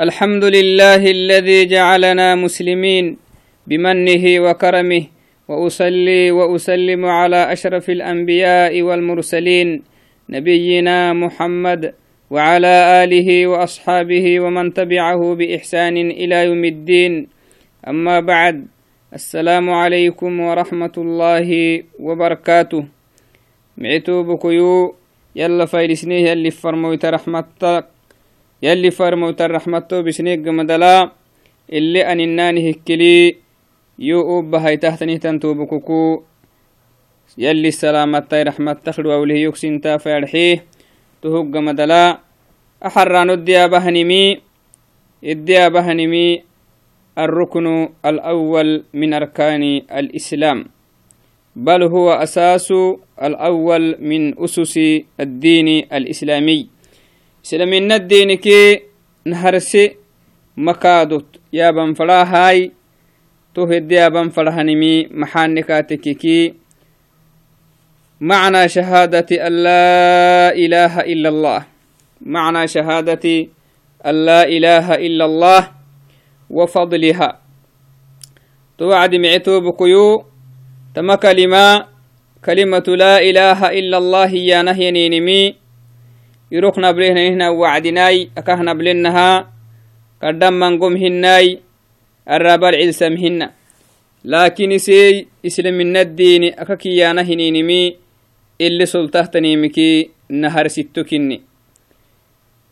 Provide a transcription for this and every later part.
الحمد لله الذي جعلنا مسلمين بمنه وكرمه وأصلي وأسلم على أشرف الأنبياء والمرسلين نبينا محمد وعلى آله وأصحابه ومن تبعه بإحسان إلى يوم الدين. أما بعد السلام عليكم ورحمة الله وبركاته. معتو بكيو يلا فايلسنيه يلي فرمويت رحمتك. يلي فرموت الرحمة بسنيق مدلا اللي أنناني هكلي يؤوب بهاي تحتني تنتوبككو يلي السلامة تاي رحمة تخلو أوله يكسين تافرحيه تهق مدلا. أحران الديابة هنمي الديابة هنمي الركن الأول من أركان الإسلام. بل هو أساس الأول من أسس الدين الإسلامي. سلمنا الدينك نهرسي مكادوت. يا بن فلا هاي تهد يا بن فلا هنمي محانكاتككي معنى شهادة أن لا إله إلا الله. معنى شهادة أن لا إله إلا الله وفضلها. توعد معتو بكيو تما كلمة كلمة لا إله إلا الله يا نهي نينمي يروك نبليه هنا وعدناي أكه نبلنها قدام من قم هناي الرابع العلسم هنا لكن سي إسلام من الدين أككيانا هنينمي اللي سلطه تنيمكي نهر ستكني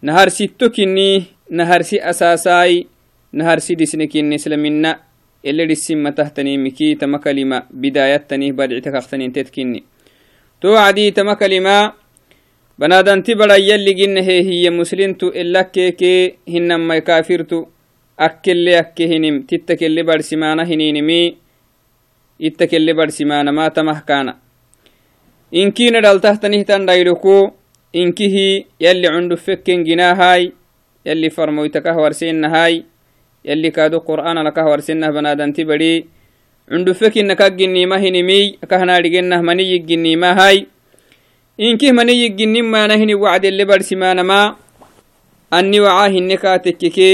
نهر ستكني نهر سي أساساي نهر سي دسنكني إسلامنا اللي دسمة تهتنيمكي تما كلمة بداية تنيه بدعتك أختنين تتكني توعدي تما كلمة banadanti bara yalliginnahe hiya muslintu ilakkeke hinamai kafirtu akkelle akke hinim titta kelle barsimana hininimi itta kelle barsimanama tamahkana inkina dhaltahtanihtan dhayluku inkihi yalli cundu fekken ginahai yalli farmoytakah warsenahai yalli kaado qur'ana lakah warsenah banadanti bari cundu fekinakagginima hinimi akahnadhigenah maniyigginimahai inkih mani yigginin manahini wacdelle barsimanama anni waca hinne katekkeke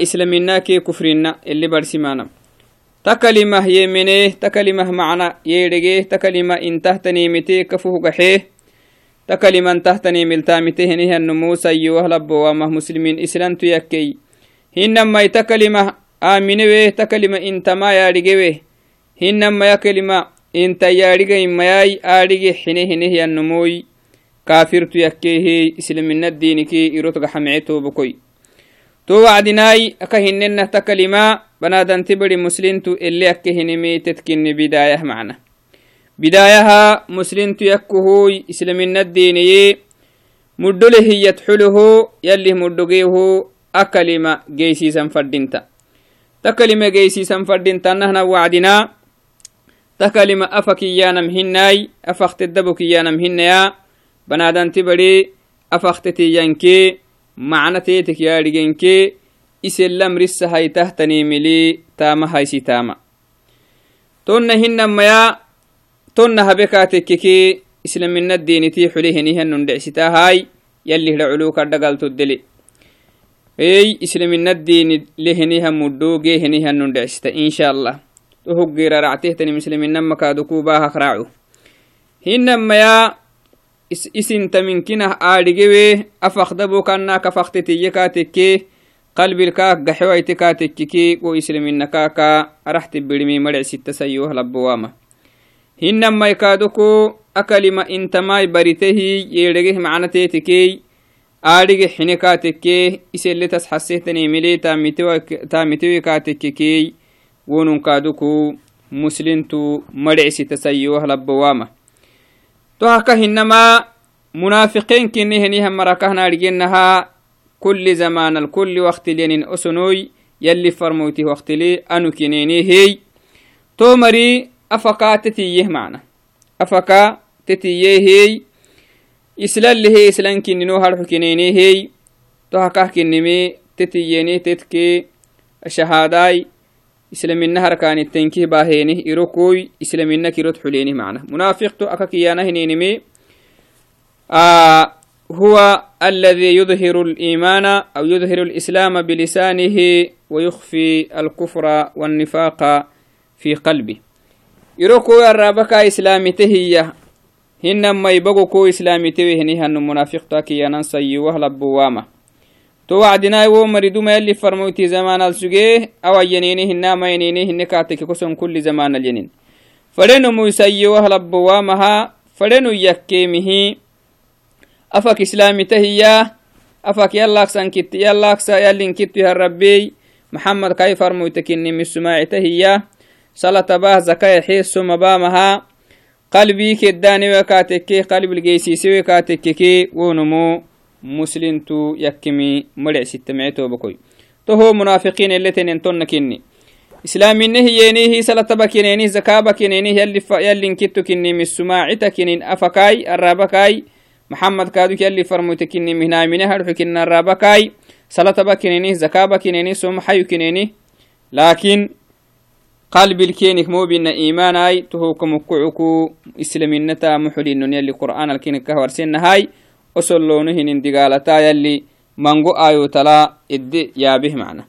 islamina ke kufrina ele barsimanam takalimah yemene takalimah macna yeedhege takalima intahtanimite kafuhugaxee takaliman tahtanimiltamite henihannu musayiwahlabowamah muslimin islantu yakkey hinamai takalimah aminewe takalima intama yaadhigewe hinamaya kalima inta yaadhigayimayai aadhige xine hinehyannomoy kaafirtu yakkehe islamina diinike irotgaxamece tobokoy to wacdinai aka hinenah ta kalima banadanti bari muslintu ele akke hineme tetkini bidayah macna bidayaha muslintu yakkohoy islamina diineye muddole hiyat xuloho yalih muddogeeho akalima geysiisan fadhinta ta kalima geysiisan fadhintanahna wacdina تكلم أفكيانم هناي أفخت الدبو كيانم هنايا بنادنتي بدي أفختتي ينكي معنى تيتك يا رجنكي إسلام رس هاي تهتني ملي تاما هاي تاما تون هنما يا تون هبكاتككي إسلام من الدين تي حليه نهن ندعستا هاي يلي لعلوك الدقال تدلي. إي إسلام من الدين لهنها مدوغي هنها ندعستا إن شاء الله. تهجير رعتهتني مسلمين نما كادوكو باها خراعو هنما يا اسن تمنكنا آدقوي أفخدبو كنا كفختتي يكاتكي قلب الكاك قحويت كاتككي وإسلمين نكاكا رحت برمي مرع ستة سيوه لبوامة هنما يكادوكو أكلمة انتماي بريته يرجه معنى تيتكي wonun kaaduku muslintu madhicisi tasayiwah labbawama to haka hinama munafiqin kini henihan marakahnaadhigenaha kulli zamanal kulli waktilenin osonoy yalli farmoyti waktili anu kineni hey to mari afaka tetiyeh macna afaka tetiyeh hey islallehe islan kinino harxu kinene hey to hakah kinime tetiyeni tetke shahaday islamina harkaanitenkih bahenih irokoy islamina kirot xulenih mana munafiqto aka kiyana hininime هو الذي يظهر الإيمان أو يظهر الإسلام بلسانه ويخفي الكفر والنفاق في قلبه. يروكو الرابك إسلامي تهية. هنما يبقوا إسلامي تهية هن منافق تاكي ينصي وهل بوامة تو وعدنا يو مريدو ما يلي فرموتي زمان السجيه أو ينيني هنا ما ينيني هن كاتك كسن كل زمان الجنين. فلنو موسي وهل بوامها فلنو يكيمه أفك إسلامي تهيا أفك يلاك سنكت يلاك يلين كت ربي. محمد كاي فرموتكني من سماع تهيا. صلاة باه زكاة حيث مبامها قلبي كداني وكاتكي قلب الجيسيسي وكاتكي ونمو. مسلم تو يكمي مرع ستمعتو بكوي. تهو منافقين اللي تنين كني إسلامي نهيني هي صلاة بكينيني زكاة بكينيني يلي يلي كتو كني من سماع تكنين أفكاي الرابكاي محمد كادو يلي فرموت كني مهنا من هرح كنا الرابكاي صلاة بكينيني زكاة بكينيني سوم حيو كنيني لكن قلب الكينك مو بين إيمان أي تهوكم كعكو إسلامينتا محلين يلي قرآن الكينك كهور سن هاي. وصلونه هن يلي إد يابه معنا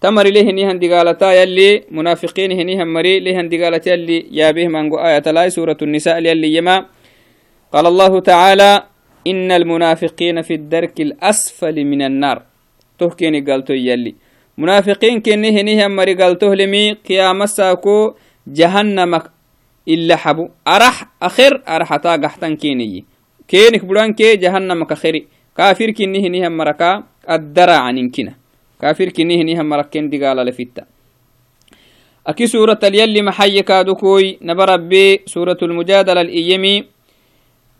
تمر له نيهن دقالتا يلي منافقين هنيهن مري لهن دقالتا يلي يابه منغو آية تلا سورة النساء يلي يما قال الله تعالى إن المنافقين في الدرك الأسفل من النار تهكيني قالتو يلي منافقين كني هنيه مري قالتو لمي قيام ساكو جهنم إلا حبو أرح أخر أرحتا قحتن كيني كينك بلان كي جهنم كخيري. كافر كني هنيه مركا الدرع عن كنا كافر كني هنيه مركين دقال لفتا أكي سورة اليلي محيي كادوكوي نبربي سورة المجادلة الإيمي.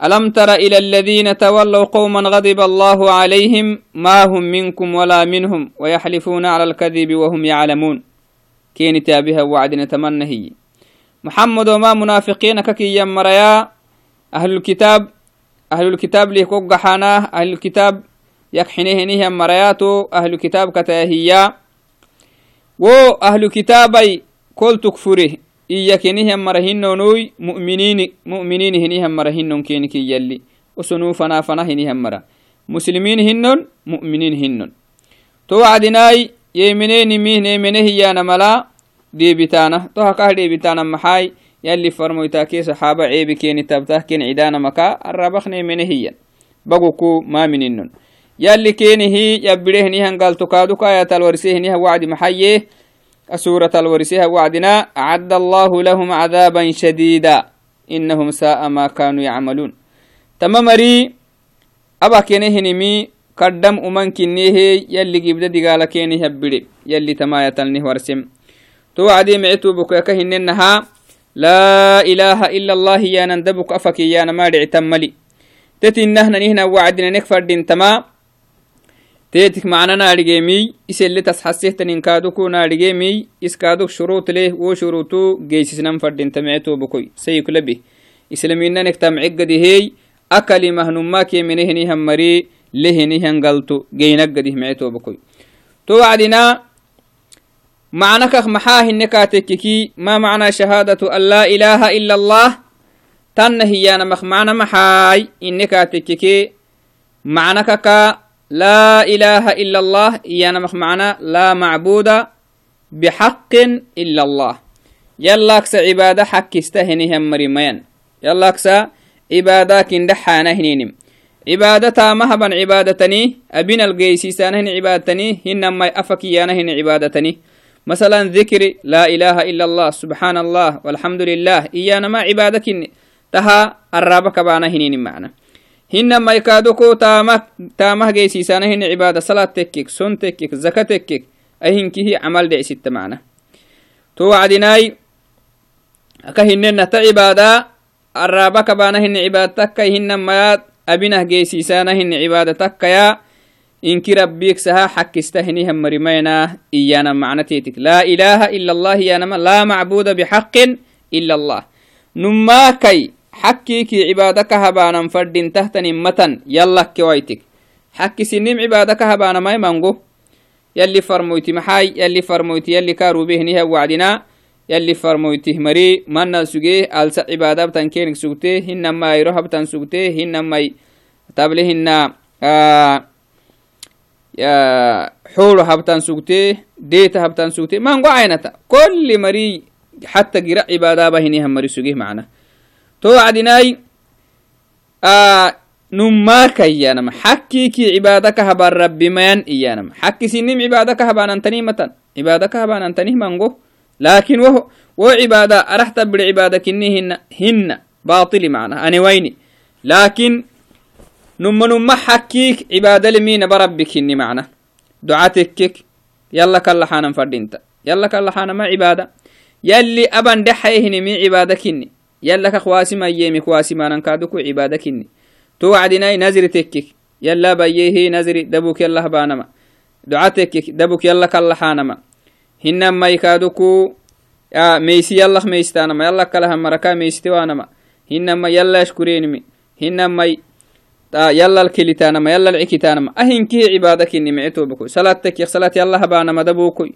ألم تر إلى الذين تولوا قوما غضب الله عليهم ما هم منكم ولا منهم ويحلفون على الكذب وهم يعلمون. كين تابها وعد نتمنى هي محمد وما منافقين ككي يمريا أهل الكتاب أهل الكتاب ليكوك حاناه أهل الكتاب يكحنيه نيه مرياتو أهل الكتاب كتاهيا. و أهل كتابي كل تكفره إياك نهم مرهنو نوي مؤمنين مؤمنين هنهم مرهنو كينك يلي. وسنو فنا فنا هنهم مرا. مسلمين هنن مؤمنين هنن توعدناي يمنين مين يمنه يلي فرمويتا كي صحابة عيبي كيني تبته كين عدانا مكا الربخني منه هي. بقوكو ما مننن يلي كيني هي يبرهني هنقال تكادوكا يا تلورسيهني وعد محيه سورة الورسها وعدنا أعد الله لهم عذابا شديدا. إنهم ساء ما كانوا يعملون. تمام ري أبا كينه نمي قدم أمان كنيه يلي جبدا دقال كينه هبري. يلي تما يتلنه ورسم. توعدي معتو بك هننها لا إله إلا الله يا نندبك أفك يا نمارع تملي. تتنهنا نهنا وعدنا نكفر دين تمام تيتك معنا نارجيمي إسلي تسحسيه تنكادوكو نارجيمي إسكادوك شروط له وشروطو جيسسنم فردين تمعتو بكوي سيك لبه إسلامينا نكتم عقدي هي. أكلي مهنما كي منهني هم مري. لهني هنقلتو جينك قديه معتو بكوي تو معنى محاه النكاتككي ما معنى شهادة أن لا إله إلا الله؟ تنهي مخ معنى محاي إنكاتككي معنى كا لا إله إلا الله ينمخ معنا لا معبود بحق إلا الله. يلاكس عبادة حق استهنهم مريمين. يلاكس عبادة كندحانا هنينم عبادة مهبا عبادتني أبين القيسيسان هن عبادتني هنما أفكيانا هن عبادتني مثلا ذكر لا إله إلا الله سبحان الله والحمد لله إيانا ما عبادك تها الرابك بانا هنين معنا hinama ikaadoko taamah taamah geysiisana hin cibaada salaad tekkik son tekkik zaka tekkik ahinkihi camal dhecsitta macna to wacdinaai aka hinena ta cibaada arraaba kabaana hin cibaada takkai hinamayaad abinah geysiisana hin cibaada takkaya inki rabbiik saha xakkista hinihan marimayna iyana macnatetik laa ilaaha ila allah iyanama laa macbuda bixaqin ila allah numaakai حكيكي عبادك هبانا فردين تحتني متن يلا كويتك. حكي سنم عبادك هبانا ما يمانغو يلي فرمويتي محاي يلي فرمويتي يلي كارو به نها وعدنا. يلي فرمويتي مري من سجيه ألسا عبادة بتنكينك سجته هنما يروح بتن سجته هنما تبلهن آه يا حول هبتان سوتي ديت هبتان سوتي ما نقول عينتا. كل مري حتى قراء عبادة بهني هم مري سوجيه معنا. تو عدناي آه نماك إيانما حكيك عبادك هبان ربي ميان إيانما حكي سنم عبادك هبان أنتني متن. عبادك هبان أنتني منغو لكن وهو وعبادة أرحت بالعبادة كني هن هن باطل معنا. أنا ويني. لكن نم نم حكيك عبادة لمين بربك هني معنا. دعاتك يلا كلا حانا فردينتا يلا كلا حانا ما عبادة. يلي أبن دحيه مي عبادة كني. يلا كخواسي ما يمي خواسي ما ننكادكو عبادة كني. توعدناي نزري تكك. يلا بيه نزري. دبوك يلا بانما دعاتك دبوك يلا كلا حانما. هنما يكادكو يا ميسي يلا ميستانما يلا كلها مركا ميستوانما. هنما يلا اشكرينمي هنما يلا الكليتانما يلا العكيتانما. أهين كي عبادك إني معتو بكو صلاتك يا صلاة يلا هبانما دبوكوي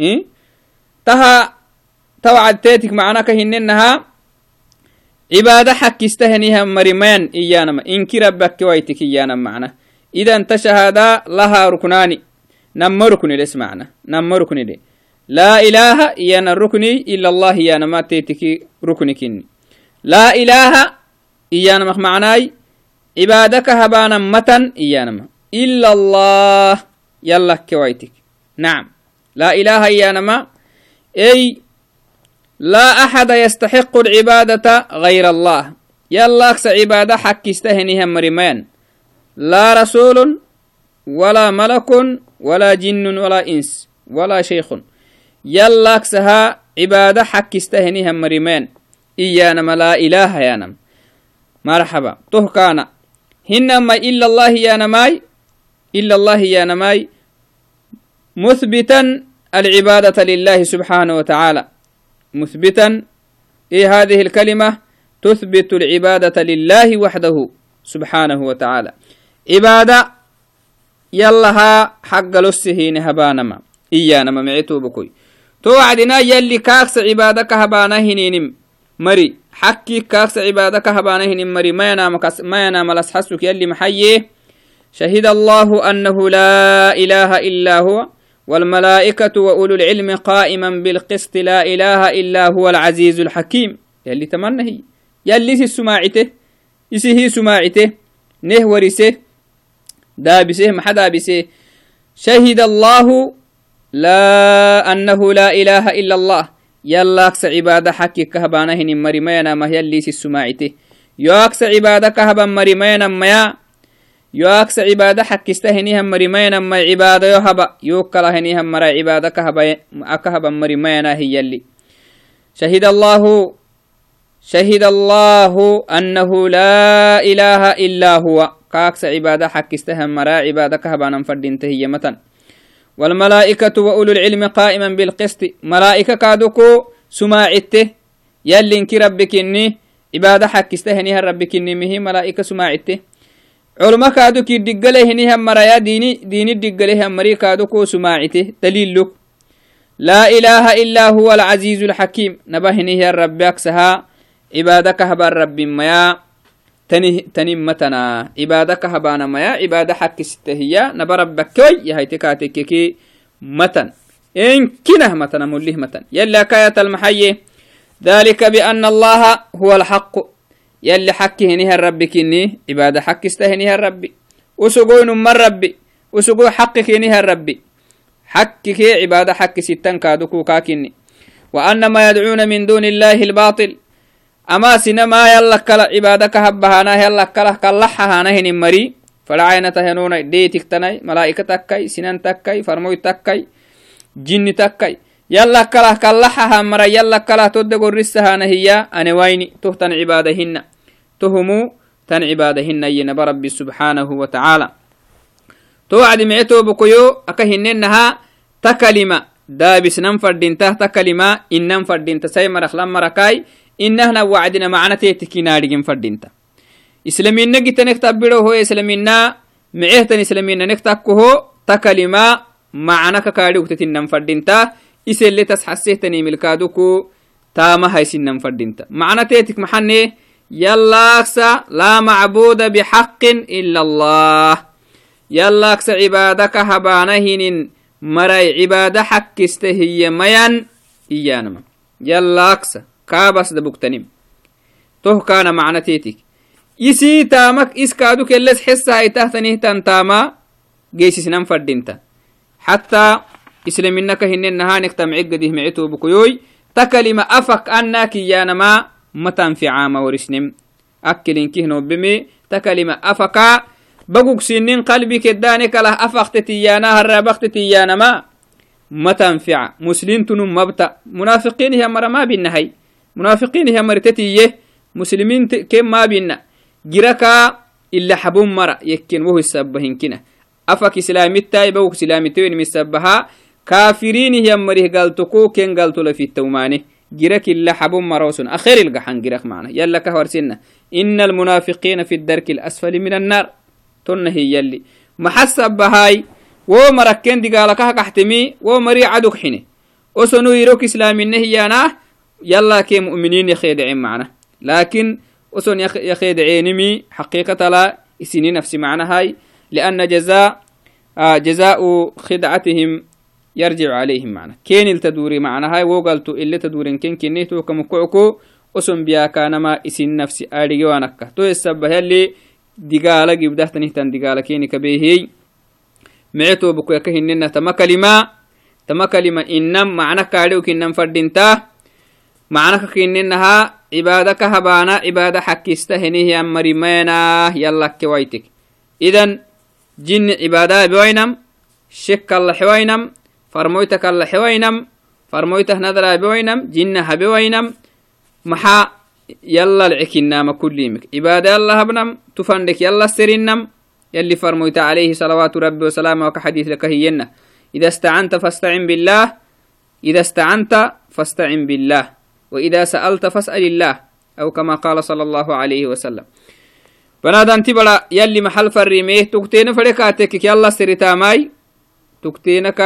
إيه؟ تها توعد تيتك معناك هننها عبادة حكستهنيها مريمان إيانما. إنك ربك ويتك إيانا معنا. إذا أنت شهادة لها ركنان نم ركن لس معنا. نم ركن لي. لا إله إيانا الركن إلا الله إيانا ما تيتك ركنك لا إله إيانا معناي. عبادك هبانا متن إيانا إلا الله. يلا كويتك. نعم. لا إله إيانا ما أي لا أحد يستحق العبادة غير الله. يلا أكس عبادة حق استهنها مريمان لا رسول ولا ملك ولا جن ولا إنس ولا شيخ. يلا أكسها عبادة حق استهنها مريمان إيانا لا إله يانم مرحبا. تهكانا. هنما إلا الله يا نماي إلا الله يا نماي مثبتا العبادة لله سبحانه وتعالى. مثبتا إيه هذه الكلمة؟ تثبت العبادة لله وحده سبحانه وتعالى. عبادة يلها حق لسهين هبانما. إيانا معيتو بكوي توعدنا يلي كاكس عبادك هبانا هنينم. مري. حكي كاكس عبادك هبانا هنين مري ما ينام, ما ينام لسحسك يلي محيي. شهد الله أنه لا إله إلا هو والملائكة وأولو العلم قائما بالقسط لا إله إلا هو العزيز الحكيم. يلي تمنى هي. يلي سماعته إسيه سماعته نهورسه دابسه محا دابسه شهد الله لا أنه لا إله إلا الله. يلا أكس عبادة حكي كهبانه نمري ما ينام يلي سماعته يو أكس عبادة كهبا مري ما ينام yo aksa cibaada xakkistahinihan marimayanan may cibaadayo haba yokalahinihan mara cibaada aka haban marimayana hiyalli شهد الله شهد الله أنه لا إله إلا هو. كأكس عبادة حكستها مرا عبادة كهبانا فردين تهي متن. والملائكة وأولو العلم قائما بالقسط. ملائكة كادوكو سماعته يلي انك ربك اني عبادة حق استهنيها ربك اني مهي. ملائكة سماعته علماء كادوك يدق له هنيها مرايا ديني ديني دقله مري كادوكو سماعته دليل لا إله إلا هو العزيز الحكيم. نبه هنيها ربك سها عبادك كهبار رب مياه تني تني متنا عبادة كهبانا مايا عبادة حق ستهيا نبر بكوي يهاي تكاتي كي متن. إن كنا متنا مليه متن. يلا كاية المحية ذلك بأن الله هو الحق. يلي حق هنيها الرب كني عبادة حق استهنيها الرب. وسقون من ربي. وسقو حق كنيها الرب. حق عبادة حق ستن كادوكو كاكني وأن ما يدعون من دون الله الباطل. ama sinama yallakala cibaada ka habbahanah yallakalah kallaxahanahenin mari. Falacaynatahenonai dheetiktanai malaa'ika takkai sinan takkai farmoy takkai jinni takkai. Yallakalah kallaxaha mara yallakalah todde gorrisahana hiya ane wayni toh tan cibaadahinna tohumu tan cibaadahinayinaba rabbi subxaanahu watacaala to wacdi mice tobokoyo aka hinennaha ta kalima. Daabisnan fadhintah ta kalima innan fadhinta sai maraklan marakai تسي مرخ لما ركاي إنهنا وعدنا معنا تيتكي نارجين فردين ته إسلامين نجي تنكتب بيرو هو إسلامين معيه تن إسلامين نكتبكو تكلمة معنا ككاري وتتين ننفردين ته إسلي تسحسيه تني ملكادوكو تاما هاي سنن فردين ته معنا تيتك محني يلاكس لا معبود بحق إلا الله يلاكس عبادك هبانهن مري عبادة حق استهي ميان إيانما يلاكس كابس دبكتنم تو كان معنى تيتك يسي تامك إسكادو كلس حسا إتهتنه تنتاما جيسي سنم فردينتا حتى إسلامينك هنن نهانك تمعق ديه معتو بكيوي تكلمة أفك أنك يانما متان في عام منافقين هي مرة مرتتيه مسلمين كم ما بينا. جركا إلا حبون مرة يكين وهو السبهين كنا. أفك إسلامي تاي بوك إسلامي توين مسبها. كافرين هي مريه قالتكو كين قالتو لفي التوماني. جرك إلا حبون مروسون أخير القحن جرك معنا. يلا كهور سنة. إن المنافقين في الدرك الأسفل من النار. تنهي يلي. محسب بهاي wo marakken digaalakaha kaxtemi wo mari cadug xine osonu irok islaaminne hiyaanah yalla ke mu'miniin yakheedecen macna laakin oson yakheedeceynimi xaqiiqatala isini nafsi macnahay lianna jazaa jazaau khidcatihim yarjicu calayhim macna kenil taduri macnahay wo galtu ile taduren ken kinnih tokamukucko oson biyakanama isin nafsi adhigewanakka to esabah yalli digaala gibdahtanihtan digaala keni kabehey micetoo bukuyaka hinina tama kalima tama kalima inam macna kaadhew kinan fadhinta معناك كيننها عبادك هبانا عبادة حكيستهنه يا مريمينا يلا كويتك إذن جن عبادة بوينم شك الله حوينم فرمويتك الله حوينم فرمويته نظر بوينم جنها بوينم محا يلا العكنا ما كليمك عبادة الله ابنم تفندك يلا سرينم يلي فرمويت عليه صلوات ربي وسلامه وكحديث لك هينا إذا استعنت فاستعن بالله إذا استعنت فاستعن بالله وإذا سألت فاسأل الله أو كما قال صلى الله عليه وسلم. بنادى أنت بلا يلي محل فريميه تكتين فريكاتك يلا سرتا ماي تكتينك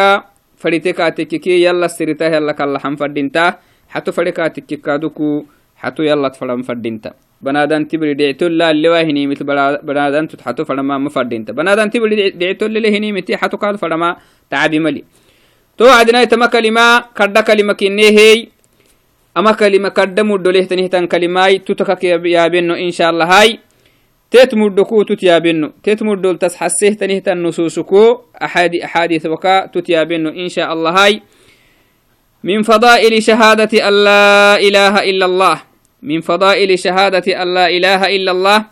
فريتكاتك يلا سرتا يلا كالله حنفردينتا حتى فريكاتك كادوكو حتى يلا تفلم فردينتا. بنادان تبري دعتولا اللي واهني مثل بنادان تتحتو فلما مفردينتا بنادان تبري دعتولا اللي هني متي حتو قال فلما تعبي ملي. تو عدنا تما كلمة كردا كلمة كنيه أما كلمة كردا مدو له تنهتن كلمة تتكك يا بنو إن شاء الله هاي تيت مدو كو تتيا بنو تيت مدو تسحسيه تنهتن نصوصكو أحادي أحاديث وكا تتيا بنو إن شاء الله هاي من فضائل شهادة أن لا إله إلا الله من فضائل شهادة أن لا إله إلا الله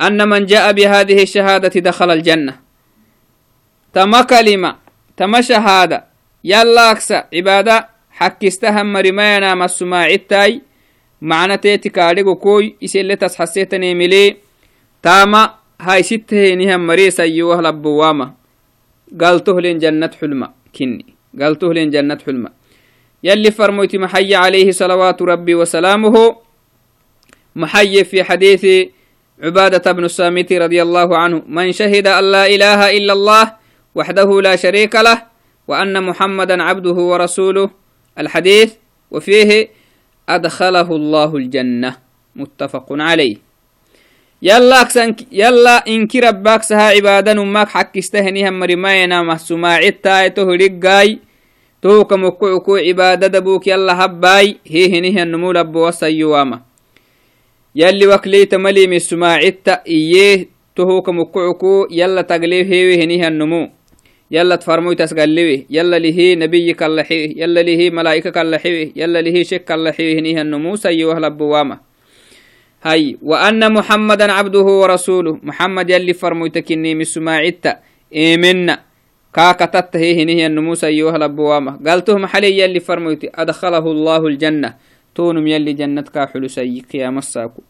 أن من جاء بهذه الشهادة دخل الجنة تما كلمة تما شهادة يلا أكسا عبادة إسيلي تسحسيتني ملي. تاما هاي ستة نهم مريسا يوه لبواما قالته لين جنة حلمة كني. قالته لين جنة حلمة. يلي فرموتي محي عليه صلوات ربي وسلامه. محي في حديث عبادة بن الصامت رضي الله عنه. من شهد أن لا إله إلا الله وحده لا شريك له وأن محمدا عبده ورسوله الحديث وفيه أدخله الله الجنة. متفق عليه. يلا أكسن يلا إنك ربك سها عبادة نمك حق استهنيها مرمينا محسوما عتا تهرقاي توك مكوكو عبادة دبوك يلا هباي. هي هنيه النمو لبو وسيواما. يلي وكليت ملي من سماعتا إيه. تهوك مكعكو يلا تقليه هيوي هنيها النمو يلا تفرموي تسقلوي يلا لهي نبيك اللحيه يلا لهي ملائكك اللحيه يلا لهي شك اللحيه هنيها النمو سيوه لبوامة هاي. وأن محمدا عبده ورسوله. محمد يلي فرموي تكني من سماعتا إيمنا كاكتت هي هنيها النمو سيوه لبوامة قالته محلي يلي فرمويت أدخله الله الجنة. تونم يلي جنتك حلسي قيام الساكو.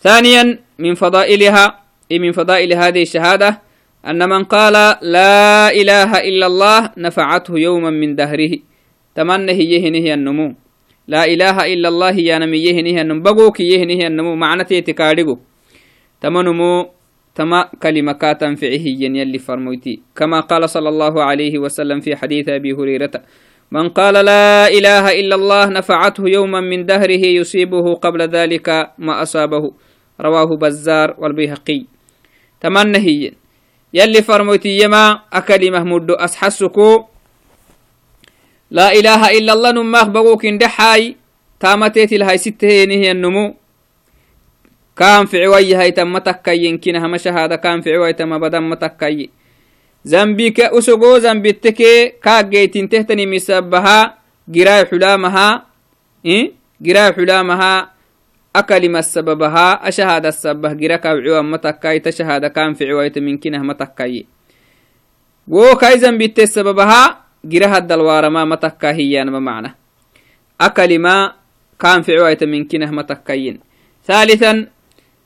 ثانيا من فضائلها من فضائل هذه الشهادة أن من قال لا إله إلا الله نفعته يوما من دهره. تمنى هي هي النمو لا إله إلا الله يا نمي يهنه النمو بقوك يهنه النمو معنى تيتكاريقو تمنمو. تما كلمة كاتن فعه يلي فرموتي كما قال صلى الله عليه وسلم في حديث أبي هريرة. من قال لا إله إلا الله نفعته يوما من دهره يصيبه قبل ذلك ما أصابه. رواه بزار والبيهقي. تمنى هي يلي فرموتي يما أكلمة مدو أسحسكو. لا إله إلا الله نماخ بغوك اندحاي. تامتيت الهاي ستة هي النمو. كان في عوي هاي تم تكي ينكنها ما شهادة كان في عوي تم بدم تكي زنبيك أسقو زنبيتك. كاجيت تهتني مسبها. جراي حلامها. إيه؟ جراي حلامها. أكلم السببها أشهد السبه جراك عوا متكاي تشهد كان في عويت من كنه متكاي. wo kai zambitte sababaha girahadalwara ma matakkahiyanama macna akalima kan ficuwaita minkinah matakkayin ثالثا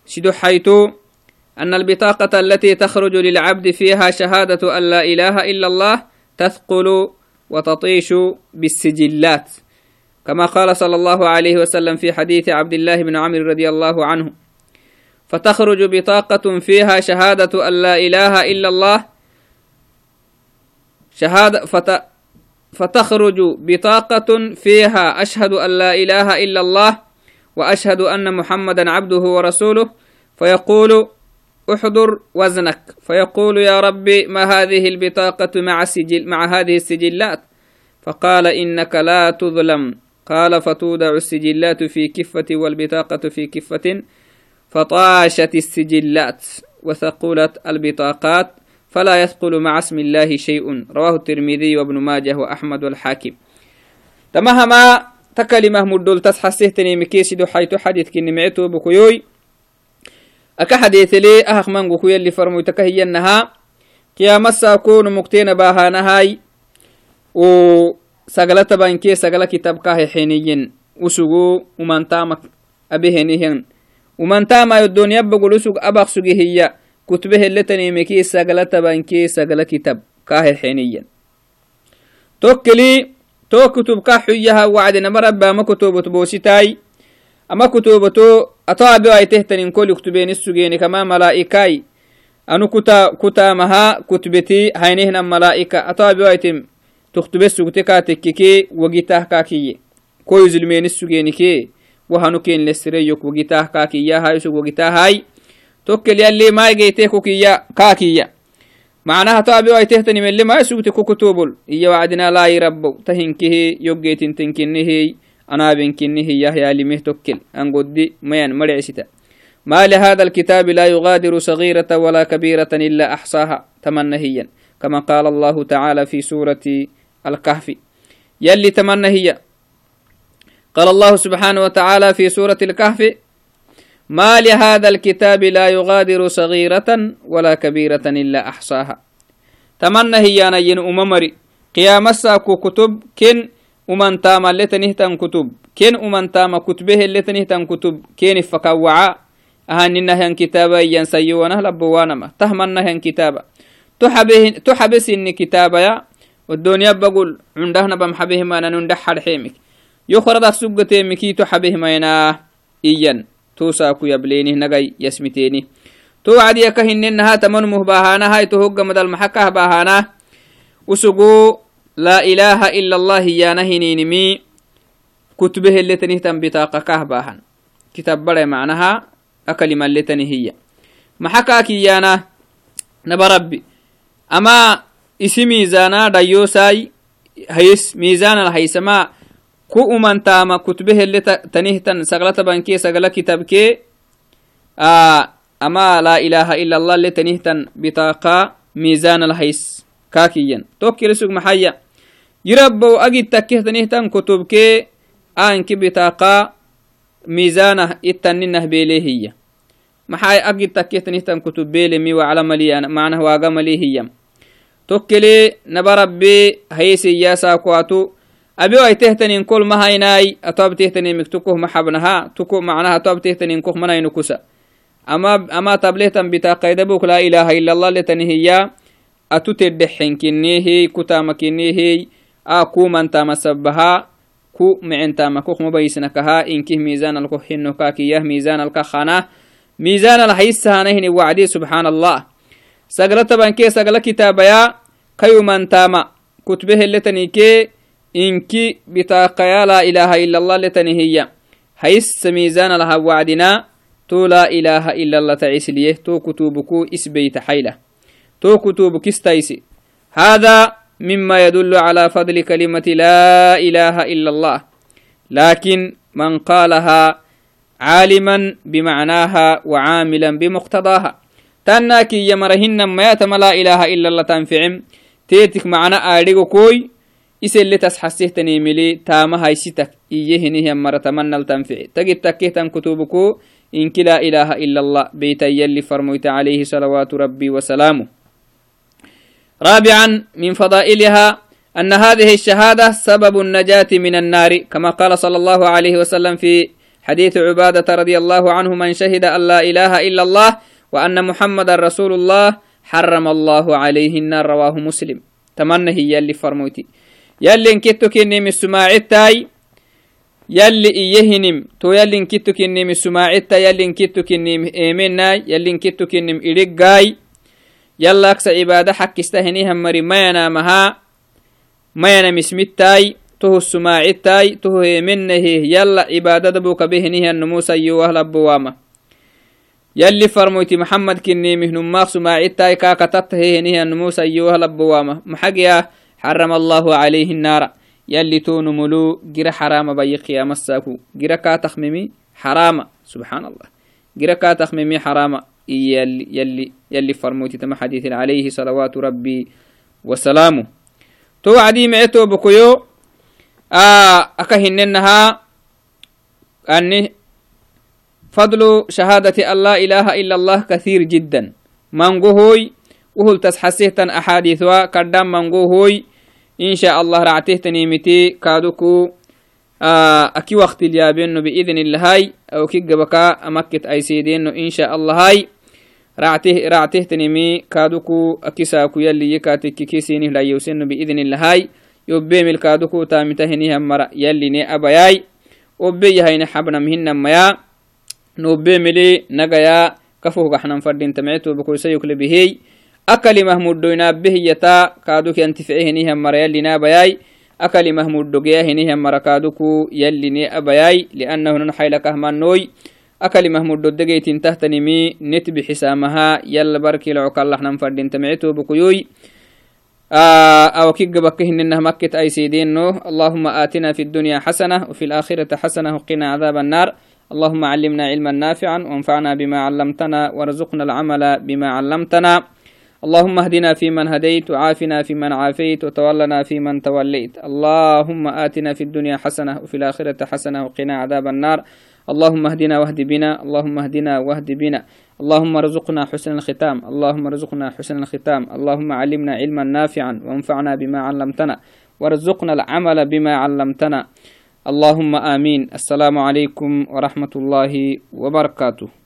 شدو حيث أن البطاقة التي تخرج للعبد فيها شهادة أن لا إله إلا الله تثقل وتطيش بالسجلات. كما قال صلى الله عليه وسلم في حديث عبد الله بن عمرو رضي الله عنه فتخرج بطاقة فيها شهادة أن لا إله إلا الله شهادة فت فتخرج بطاقة فيها أشهد أن لا إله إلا الله وأشهد أن محمدا عبده ورسوله فيقول أحضر وزنك فيقول يا ربي ما هذه البطاقة مع سجل مع هذه السجلات؟ فقال إنك لا تظلم. قال فتودع السجلات في كفة والبطاقة في كفة فطاشت السجلات وثقلت البطاقات فلا يثقل مع اسم الله شيء. رواه الترمذي وابن ماجه وأحمد والحاكم. تمهما تكلمة مدول تسحسيتني مكيسي حيث حديث كني معتو بكيوي. أكا حديث لي أهخ من قوكو اللي فرمو تكهي النها قيامة ساكون مكتين باها نهاي و سغل كتاب كاه حينيين وسوغو ومن تامك أبيهنيهن ومن تاما يدون يبقى لسوغ أبق سوغي هي كتبه اللي تنيمكي سغلت بانكي سغل كتاب كاه حينيين توكلي تو كتب كحيها وعد نمر ما كتب بوسيتاي أما كتبتو أطاع بواي تهتن كل كتبين السجين كما ملائكاي أنو كتا كتا مها كتبتي هينهن ملائكة أطاع بواي تم تكتب السجتكا تككي وجيته كاكي كوي زلمين السجين كي وهنو كين لسريوك وجيته كاكي يا هاي سو وجيته هاي توكل يلي ما جيتك كيا كاكيا معناها تابي واي تهتني من اللي ما يسوتك كتوبل إيا وعدنا لا يربو تهنكه يوجيت تنكنه أنا بنكنه يحيى لمه توكل أن قدي ميان مرعستا ما لهذا الكتاب لا يغادر صغيرة ولا كبيرة إلا أحصاها تمنهيا كما قال الله تعالى في سورة الكهف. يلي تمنى هي. قال الله سبحانه وتعالى في سورة الكهف ما لهذا الكتاب لا يغادر صغيرة ولا كبيرة إلا أحصاها. تمنى هي أنا ين أممري. قيام كتب كن أمن تام لتنهتن كتب كن أمن تام كتبه لتنهتن كتب كن فكوعا. أهان النهان كتابا ينسيونه لبوانما. تهمنهن كتابا. تحبس إن كتابا يعني to xabe sinni kitabaya odoniya bagul cundahnabam xabehimanan unda xadxemik yokoradak sugatemiki to xabehimaynah iyan tosaku yablenih nagay yasmiteni to wacdiyaka hinenaha tamanumuh bahanahai to hoggamadal maxakah bahanah usugu لا إله إلا الله يا نهنينمي كتبه اللي تنهتم بطاقة كهباها كتاب بڑي معناها أكلمة اللي تنهي محكاك يانا نبربي أما isi miizana dhayoosai hayis miizana haysama ku umantama kutbehelle tanihtan saglata banke sagala kitabke ama la ilaha illa allah le tanihtan bitaqa miizana lhays kakiyan tokkilisug maxaya yirabbow agid takkehtanihtan kutubkee aanki bitaqa miizanah ittaninah beelehiya maxay agid takkehtanihtan kutub beelemi wacla maliya macnah waaga malihiyam tokkele naba rabbe hayesiyasaakuatu abi waitehtanin kol mahainai ato abtehtanimik tukuh maxabnaha tuku macnaha ato abtehtanin kuh manainukusa ama ama tablehtan bitaqaidabuk laa ilaha ila allah letanihiya atu teddexenkinehey kutamakinehey a kumantama sabaha ku micentama kukmabaisnakaha inkih miizanalko hino kakiyah miizanalka khana miizanal hayisahanahini wacdi subxaan allah sagla tabanke sagla kitabaya kayumantama kutbe heletanike إنكي بتاقيا لا إله إلا الله لتنهي هيس ميزان لها وعدنا. تو لا إله إلا الله تعيس ليه. تو كتوبكو إسبيت حيلة. تو كتوبك استيسي. هذا مما يدل على فضل كلمة لا إله إلا الله. لكن من قالها عالما بمعناها وعاملا بمقتضاها. تناكي يمرهن ما يتم لا إله إلا الله تنفعم. تيتك معنى آريغو كوي. اللي تسحسيه تنيملي تاما هايستك إيهنه يمر تمنى التنفع تجد تكيه تنكتوبكو إنك لا إله إلا الله. بيت يلي فرميت عليه صلوات ربي وسلامه. رابعا من فضائلها أن هذه الشهادة سبب النجاة من النار. كما قال صلى الله عليه وسلم في حديث عبادة رضي الله عنه من شهد أن لا إله إلا الله وأن محمد رسول الله حرم الله عليه النار رواه مسلم. تمنى هي اللي فرموتي. يلي انكتو كني من السماعتاي يلي إيهنم تو يلي انكتو كني من السماعتا يلي انكتو كني إيمنا يلي انكتو كني إرقاي يلا أكس عبادة حق استهنيها مري ما ينامها ما ينام اسمتاي toho sumaacittai toho hemennehe yalla cibaadada buka behenihan numusa yuwahlabbuwaama yalli farmoyti maxamed kinimihnumaaq sumaacittai kaakatatta hehenihan numusa yuwahlabbuwaama maxagya xarama allahu calayhi naara yalli tonu mulu gira xaraama bayi qiyamasaku gira kaa takmimi xaraama subxaan allah gira kaa takmimi xaraama يلي يلي يلي فرموتي تم حديث عليه صلوات ربي وسلامه تو عدي معتو بكيو aka hinennaha أني فضل شهادة لا إله إلا الله كثير جدا. منقوهوي وهل تسحسيهتن أحاديثوا كردام منقوهوي إن شاء الله رعته تنيمتي كادوكو أكي وقت اليابين بإذن الله أو كي قبكا أمكت أي سيدين إن شاء الله هاي رعته رعته تنيمي كادوكو أكي ساكو يلي يكاتك كيسيني لا يوسن بإذن الله هاي yobbe milkaaduku taamitahinihan yalline abayai obbe yahayne xabnamhinamaya nobbe mili nagaya kafohgaxnan fadintamecetobakoysayuklebihey akali mahmuddoynaabehiyata kaaduki antifecehinihan mara yalline abayai akali mahmuddogeya mara kaaduku yalline abayai liannahunan xaylakahmanoy akali mahmuddodegeytin tahtanimi net bixisamaha yalla barkilacokallaxnan fadintamecetobakoyoy أو كي قبك إنها مكة أي سيدينو اللهم آتنا في الدنيا حسنة وفي الآخرة حسنة وقنا عذاب النار اللهم علمنا علما نافعا وانفعنا بما علمتنا وارزقنا العمل بما علمتنا. اللهم اهدنا فيمن هديت وعافنا فيمن عافيت وتولنا فيمن توليت. اللهم آتنا في الدنيا حسنة وفي الآخرة حسنة وقنا عذاب النار. اللهم اهدنا واهد بنا اللهم اهدنا واهد بنا. اللهم ارزقنا حسن الختام اللهم ارزقنا حسن الختام. اللهم علمنا علما نافعا وانفعنا بما علمتنا. وارزقنا العمل بما علمتنا. اللهم آمين. السلام عليكم ورحمة الله وبركاته.